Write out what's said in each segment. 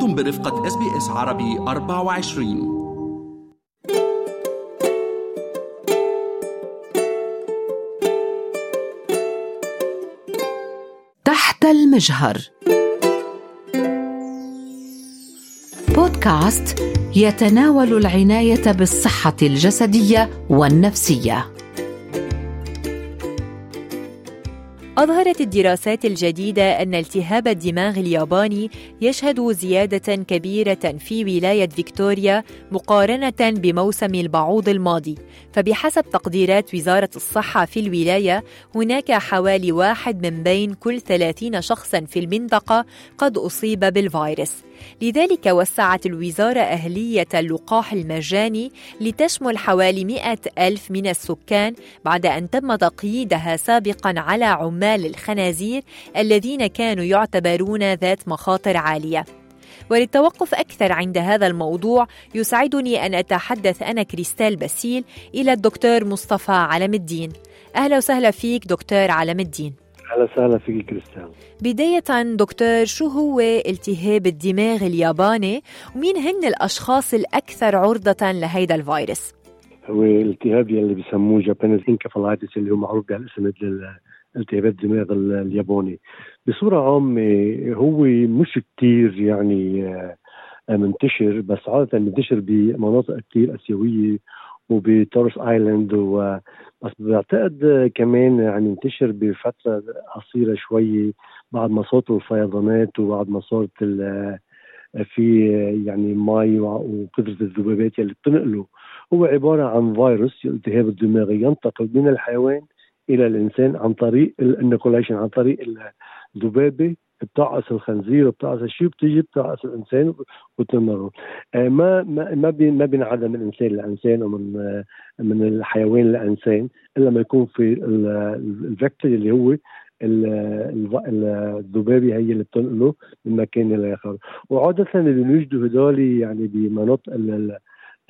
أنتم برفقة إس بي إس عربي 24 تحت المجهر. بودكاست يتناول العناية بالصحة الجسدية والنفسية. أظهرت الدراسات الجديدة أن التهاب الدماغ الياباني يشهد زيادة كبيرة في ولاية فيكتوريا مقارنة بموسم البعوض الماضي، فبحسب تقديرات وزارة الصحة في الولاية هناك حوالي واحد من بين كل 30 شخصا في المنطقة قد أصيب بالفيروس. لذلك وسعت الوزارة أهلية اللقاح المجاني لتشمل حوالي مئة ألف من السكان بعد أن تم تقييدها سابقا على عمال الخنازير الذين كانوا يعتبرون ذات مخاطر عالية. وللتوقف أكثر عند هذا الموضوع يسعدني أن أتحدث أنا كريستال باسيل إلى الدكتور مصطفى علم الدين. أهلا وسهلا فيك دكتور علم الدين. أهلا وسهلا فيك كريستيان بداية دكتور شو هو التهاب الدماغ الياباني؟ ومين هن الأشخاص الأكثر عرضة لهيدا الفيروس؟ هو التهاب يلي بسموه Japanese encephalitis اللي هو معروف بهالاسم التهابات الدماغ الياباني. بصورة عامة هو مش كتير يعني آه، منتشر بس عادة منتشر بمناطق كتير آسيوية وبتورس آيلاند و بس بعتقد كمان يعني انتشر بفترة قصيرة شوي بعد ما صارت الفيضانات وبعد ما صارت في يعني مي وقدرة الذبابات اللي بتنقله. هو عبارة عن فيروس الالتهاب الدماغي ينتقل من الحيوان إلى الإنسان عن طريق ال inoculation عن طريق الذبابة. بتعقص الخنزير وبتعقص الشيء بتيجي بتعقص الإنسان وتمرض آه ما ما ما ما بينعدم من انسان لانسان أو من آه من الحيوان لانسان إلا ما يكون في ال vector اللي هو الذبابة هي اللي بتنقله من مكان إلى آخر. وعادة اللي بنوجدوا هدول يعني بمناطق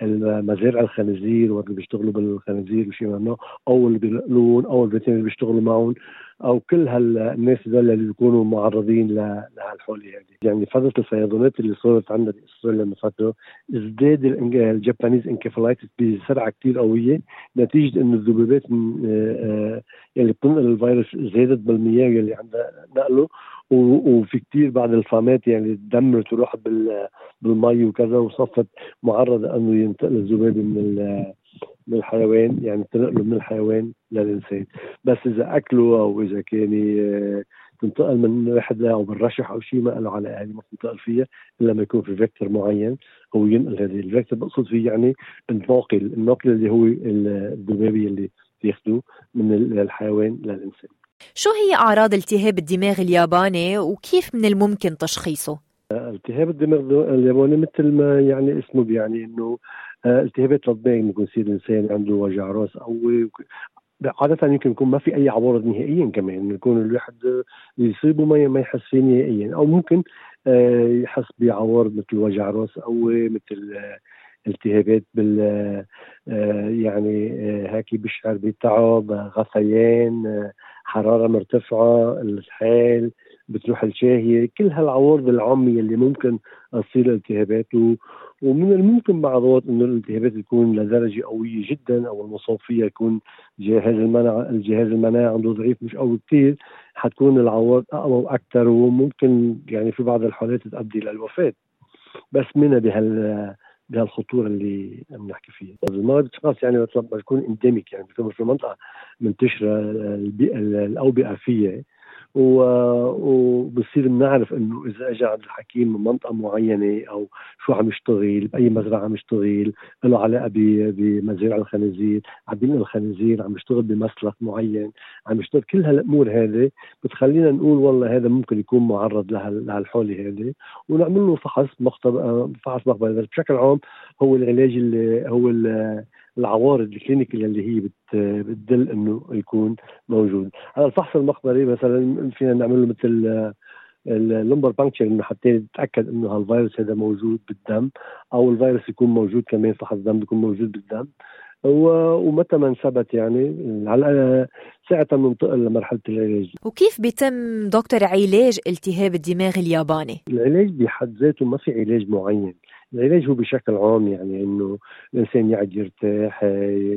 المزارع الخنازير واللي بيشتغلوا بالخنازير وشيء منه أو اللي بينقلون أو اللي بيشتغلوا معهم. أو كل هالناس دول اللي بيكونوا معرضين لهالحوله هذه. يعني فتره الفيضانات اللي صارت عندنا بأستراليا من فترة ازداد ال Japanese encephalitis بسرعة كثير قوية نتيجة إنه الذبابات اللي بتنقل الفيروس زادت بالمياه اللي عندها نقله وفي كثير بعض ال farm ات يعني دمرت وراحت بالمي وكذا وصفت معرضة إنه ينتقل الذبابه من من الحيوان يعني تنقله من الحيوان للإنسان. بس إذا اكلوا أو إذا كان تنتقل من واحد أو بالرشح أو شيء ما له علاقة يعني ما تنتقل فيها إلا ما يكون في vector معين هو ينقل هذه ال vector. بقصد فيه يعني الناقل الناقل اللي هو الذبابي اللي بياخذوه من الحيوان للإنسان. شو هي أعراض التهاب الدماغ الياباني وكيف من الممكن تشخيصه؟ التهاب الدماغ الياباني مثل ما يعني اسمه بيعني إنه آه، التهابات الدماغ ممكن يصير الإنسان عنده وجع راس قوي عادة يمكن يكون ما في أي عوارض نهائيا كمان يكون الواحد يصيبه ما ما يحس فيه نهائيا. أو ممكن آه، يحس بعوارض مثل وجع راس قوي مثل آه، التهابات بال يعني هيك بيشعر بتعب غثيان حرارة مرتفعة الحال بتروح الشاهيه كل هالعوارض العامية اللي ممكن تصير التهابات ومن الممكن بعض الوقت إنه الالتهابات تكون لدرجة قوية جدا أو المصاب فيها يكون جهاز المناعة الجهاز المناعي عنده ضعيف مش قوي كثير حتكون العوارض أقوى وأكثر وممكن يعني في بعض الحالات تؤدي للوفاه بس منها بهال بهالخطورة اللي عم نحكي فيها. المرض خلاص يعني بتكون انديميك يعني بتكون في منطقة منتشرة الأوبئة فيها. وبصير بنعرف إنه إذا اجى عند الحكيم من منطقة معينة أو شو عم يشتغل باي مزرعة عم يشتغل له علاقة بمزارع الخنازير عم بينقل الخنازير عم يشتغل بمسلك معين عم يشتغل كل هالأمور هذه بتخلينا نقول والله هذا ممكن يكون معرض لهالحولة هذه ونعمل له فحص مختبر فحص مخبر بشكل عام هو العلاج اللي هو العوارض ال clinical اللي هي بتدل إنه يكون موجود. هذا الفحص المخبري مثلا فينا نعمل له مثل ال lumbar puncture إنه حتى نتاكد إنه هالفيروس هذا موجود بالدم أو الفيروس يكون موجود كمان فحص دم بيكون موجود بالدم. ومتى ما انثبت يعني على ساعتها بننتقل لمرحلة العلاج. وكيف بيتم دكتور علاج التهاب الدماغ الياباني؟ العلاج بحد ذاته ما في علاج معين. العلاج هو بشكل عام يعني إنه الإنسان يقعد يرتاح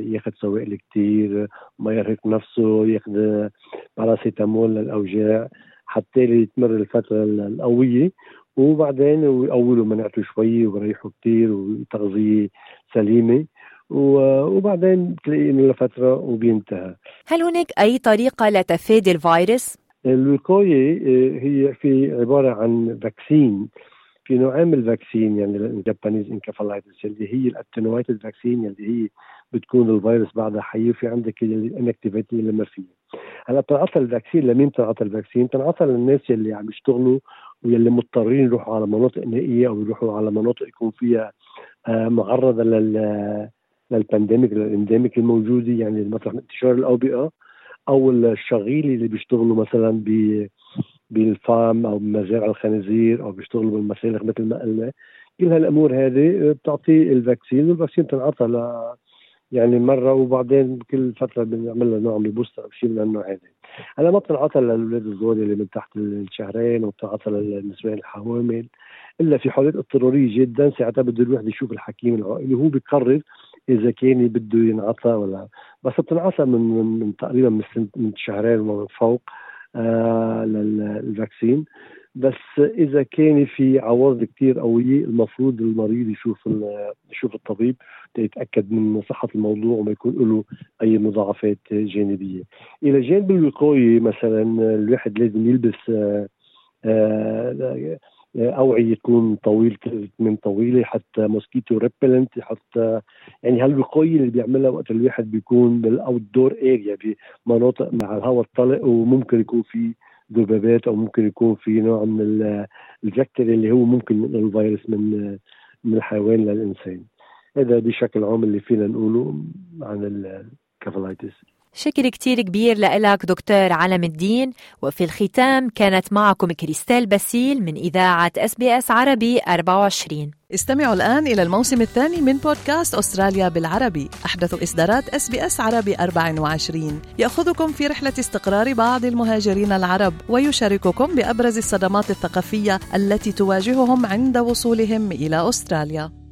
ياخذ سوائل كثير ما يرهق نفسه ياخذ باراسيتامول للأوجاع حتى تمر الفترة القوية وبعدين يقولوا مناعته شوي ويريحوا كثير وتغذية سليمة وبعدين تلاقي انه لفتره وبينتهى. هل هناك أي طريقة لتفادي الفيروس؟ الوقاية آه، هي في عبارة عن vaccine في نوعين من ال vaccine يعني ال Japanese encephalitis اللي هي ال attenuated vaccine اللي هي بتكون الفيروس بعدها حي وفي عندك ال inactivated اللي ما فيها هلأ بتنعطى ال vaccine لمين بتنعطى ال vaccine؟ بتنعطى للناس اللي عم يشتغلوا واللي مضطرين يروحوا على مناطق نائية أو يروحوا على مناطق يكون فيها آه، معرضة لل لل pandemic لل endemic الموجودة يعني مثلا انتشار الأوبئة أو الشغيل اللي بيشتغلوا مثلا ب بال farm أو بمزارع الخنازير أو بيشتغلوا بالمسالخ مثل ما قلنا. كل هالأمور هذه بتعطي ال vaccine وال vaccine بتنعطى ل يعني مرة وبعدين كل فترة بنعمل لها نوع من ال booster أو شيء من النوع هذا. هلا ما بتنعطى للأولاد الصغار اللي من تحت الشهرين وبتنعطى للنسوان الحوامل إلا في حالات اضطرارية جدا. ساعتها بده الواحد يشوف الحكيم العائلي هو بيقرر إذا كان بده ينعطى ولا بس بتنعطى من, من, تقريبا من, من شهرين ومن فوق للفاكسين بس إذا كان في عوارض كثير قوية المفروض المريض يشوف يشوف الطبيب يتأكد من صحة الموضوع وما يكون له أي مضاعفات جانبية. إلى جانب الوقاية مثلا الواحد لازم يلبس آه آه اوعيه تكون طويل من طويلة حتى mosquito repellent حتى يعني هالوقاية اللي بيعملها وقت الواحد بيكون بال outdoor area بمناطق مع الهواء الطلق وممكن يكون في ذبابات أو ممكن يكون في نوع من ال vector اللي هو ممكن ينقل الفيروس من من الحيوان للإنسان. هذا بشكل عام اللي فينا نقوله عن ال encephalitis شكر كتير كبير لك دكتور علم الدين وفي الختام كانت معكم كريستال باسيل من إذاعة إس بي إس عربي 24 استمعوا الآن إلى الموسم الثاني من بودكاست أستراليا بالعربي أحدث إصدارات إس بي إس عربي 24 يأخذكم في رحلة استقرار بعض المهاجرين العرب ويشارككم بأبرز الصدمات الثقافية التي تواجههم عند وصولهم إلى أستراليا.